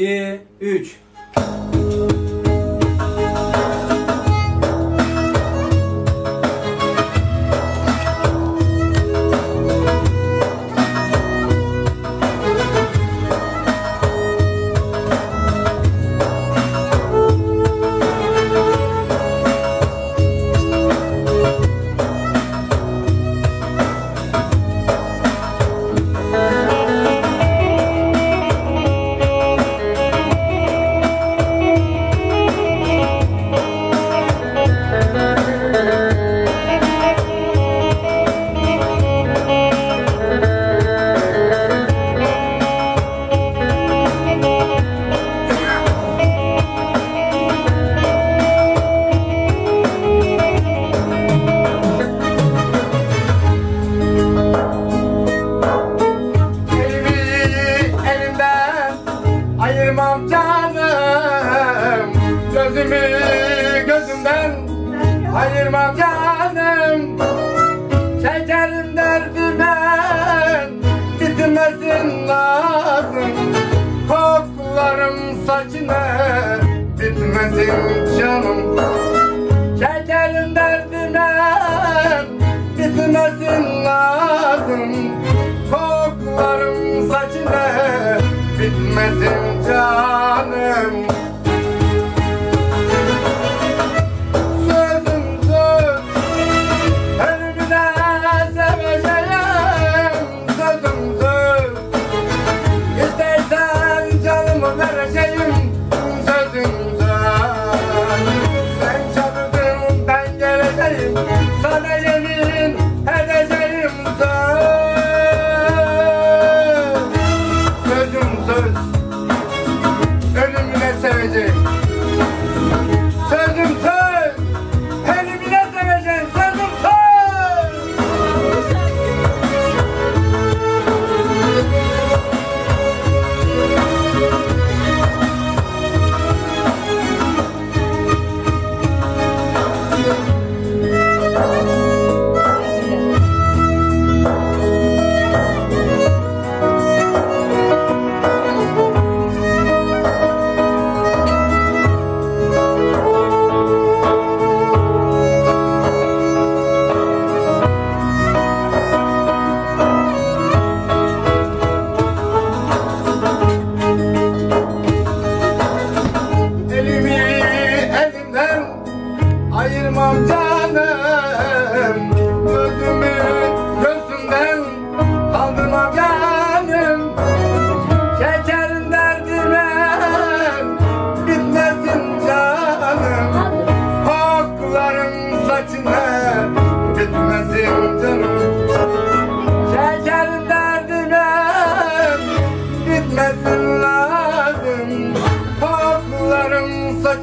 2, 3. gözümden ayırma canım. Çekerim derdime bitmesin lazım. Koklarım saçına bitmesin canım. Çekerim derdime bitmesin lazım. Koklarım saçına bitmesin earth.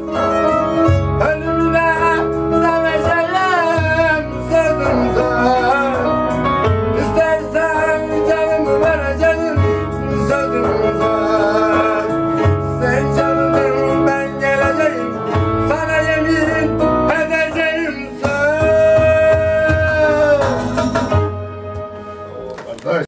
oh